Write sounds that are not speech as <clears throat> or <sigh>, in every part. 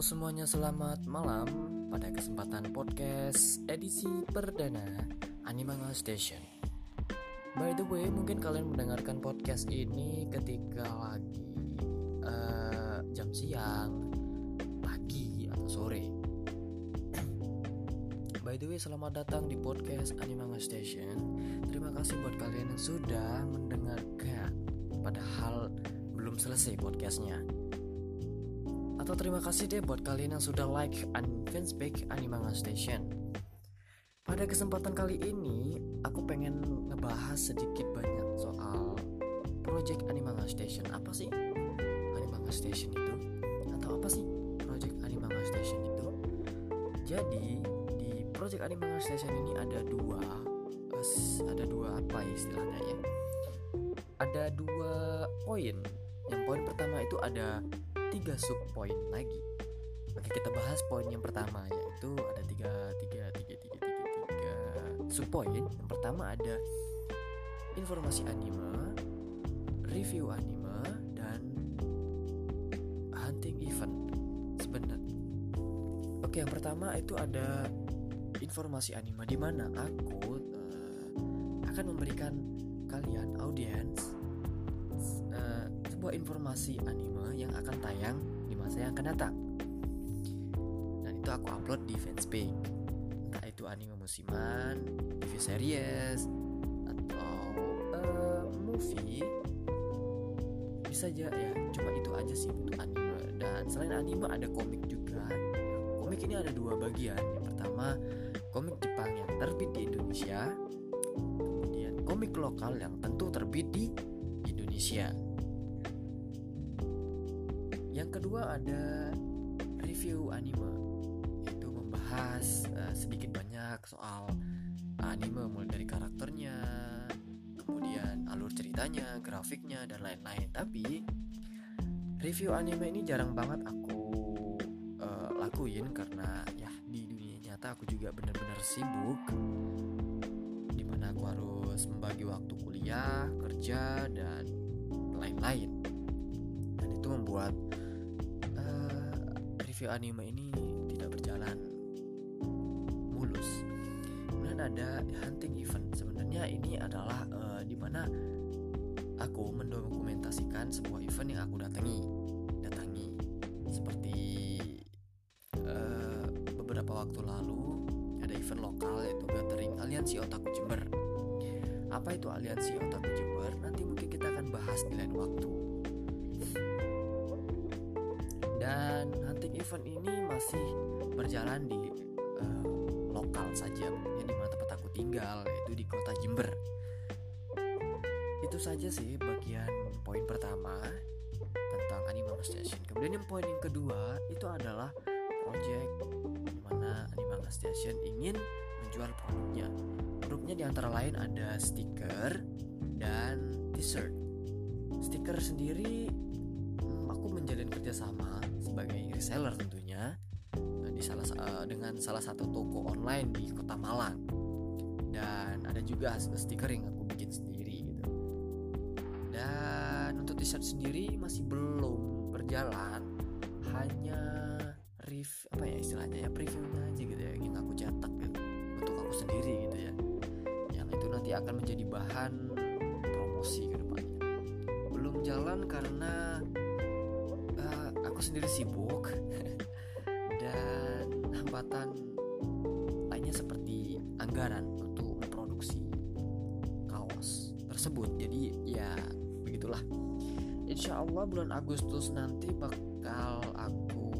Semuanya, selamat malam pada kesempatan podcast edisi perdana Animanga Station. By the way, mungkin kalian mendengarkan podcast ini ketika lagi uh, jam siang, pagi atau sore. <clears throat> By the way, selamat datang di podcast Animanga Station. Terima kasih buat kalian yang sudah mendengarkan. Padahal belum selesai podcastnya. Atau terima kasih deh buat kalian yang sudah like and fanspage Animanga Station. Pada kesempatan kali ini, aku pengen ngebahas sedikit banyak soal project Animanga Station. Apa sih Animanga Station itu? Atau apa sih project Animanga Station itu? Jadi, di project Animanga Station ini ada dua ada dua apa istilahnya ya? Ada dua poin. Yang poin pertama itu ada tiga sub poin lagi. Oke kita bahas poin yang pertama yaitu ada tiga tiga tiga tiga tiga tiga sub poin. Yang pertama ada informasi anime, review anime dan hunting event sebenarnya. Oke yang pertama itu ada informasi anime di mana aku uh, akan memberikan kalian audiens uh, sebuah informasi anime yang akan tayang di masa yang akan datang. Dan itu aku upload di fanspage. Entah itu anime musiman, TV series, atau uh, movie. Bisa aja ya, cuma itu aja sih untuk anime. Dan selain anime ada komik juga. Komik ini ada dua bagian. Yang pertama, komik Jepang yang terbit di Indonesia. Kemudian komik lokal yang tentu terbit di Indonesia. Yang kedua ada review anime Yaitu membahas uh, sedikit banyak soal anime mulai dari karakternya Kemudian alur ceritanya, grafiknya, dan lain-lain. Tapi review anime ini jarang banget aku uh, lakuin Karena ya di dunia nyata aku juga benar-benar sibuk. Di mana aku harus membagi waktu kuliah, kerja, dan lain-lain. Dan itu membuat review anime ini tidak berjalan mulus. Kemudian ada hunting event. Sebenarnya ini adalah uh, di mana aku mendokumentasikan sebuah event yang aku datangi. Datangi seperti uh, beberapa waktu lalu ada event lokal yaitu gathering Aliansi Otaku Jember. Apa itu Aliansi Otaku Jember? Nanti mungkin kita akan bahas di lain waktu. Dan event ini masih berjalan di uh, lokal saja, yang di mana tempat aku tinggal, yaitu di kota Jember. Itu saja sih bagian poin pertama tentang Animal Station. Kemudian yang poin yang kedua itu adalah project mana Animal Station ingin menjual produknya. Produknya di antara lain ada stiker dan t-shirt. Stiker sendiri aku menjalin kerjasama sebagai reseller tentunya di salah uh, dengan salah satu toko online di kota Malang. Dan ada juga stiker yang aku bikin sendiri gitu. Dan untuk t-shirt sendiri masih belum berjalan hanya riff apa ya istilahnya ya previewnya aja gitu ya yang aku cetak gitu untuk aku sendiri gitu ya. Yang itu nanti akan menjadi bahan promosi ke depannya. Belum jalan karena aku sendiri sibuk. <laughs> Dan hambatan lainnya seperti anggaran untuk memproduksi kaos tersebut. Jadi ya begitulah. Insya Allah bulan Agustus nanti bakal aku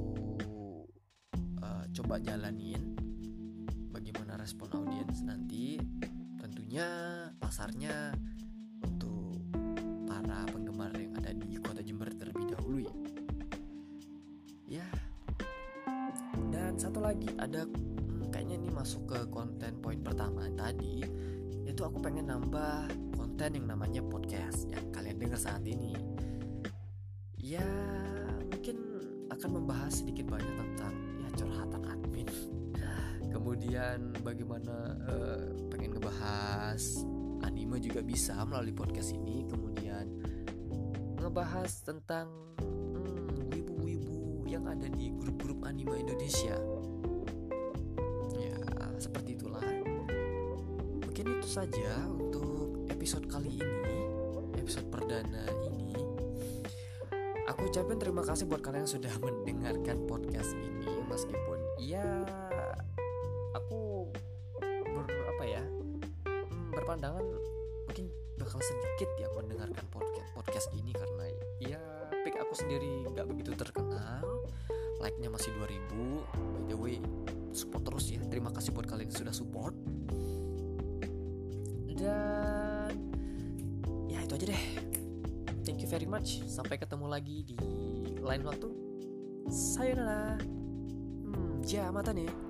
uh, coba jalanin bagaimana respon audiens nanti. Tentunya pasarnya untuk para penggemar yang lagi ada hmm, kayaknya ini masuk ke konten poin pertama tadi yaitu aku pengen nambah konten yang namanya podcast yang kalian dengar saat ini. Ya mungkin akan membahas sedikit banyak tentang ya curhatan admin. <laughs> Kemudian bagaimana uh, pengen ngebahas anime juga bisa melalui podcast ini. Kemudian ngebahas tentang yang ada di grup-grup anime Indonesia. Ya seperti itulah. Mungkin itu saja untuk episode kali ini episode perdana ini. Aku ucapin terima kasih buat kalian yang sudah mendengarkan podcast ini meskipun ya aku ber apa ya hmm, berpandangan mungkin bakal sedikit yang mendengarkan podcast podcast ini karena ya pick aku sendiri nggak begitu terkenal like-nya masih 2000 by the way support terus ya. Terima kasih buat kalian yang sudah support. Dan ya itu aja deh. Thank you very much. Sampai ketemu lagi di lain waktu. Sayonara. Hmm, mata nih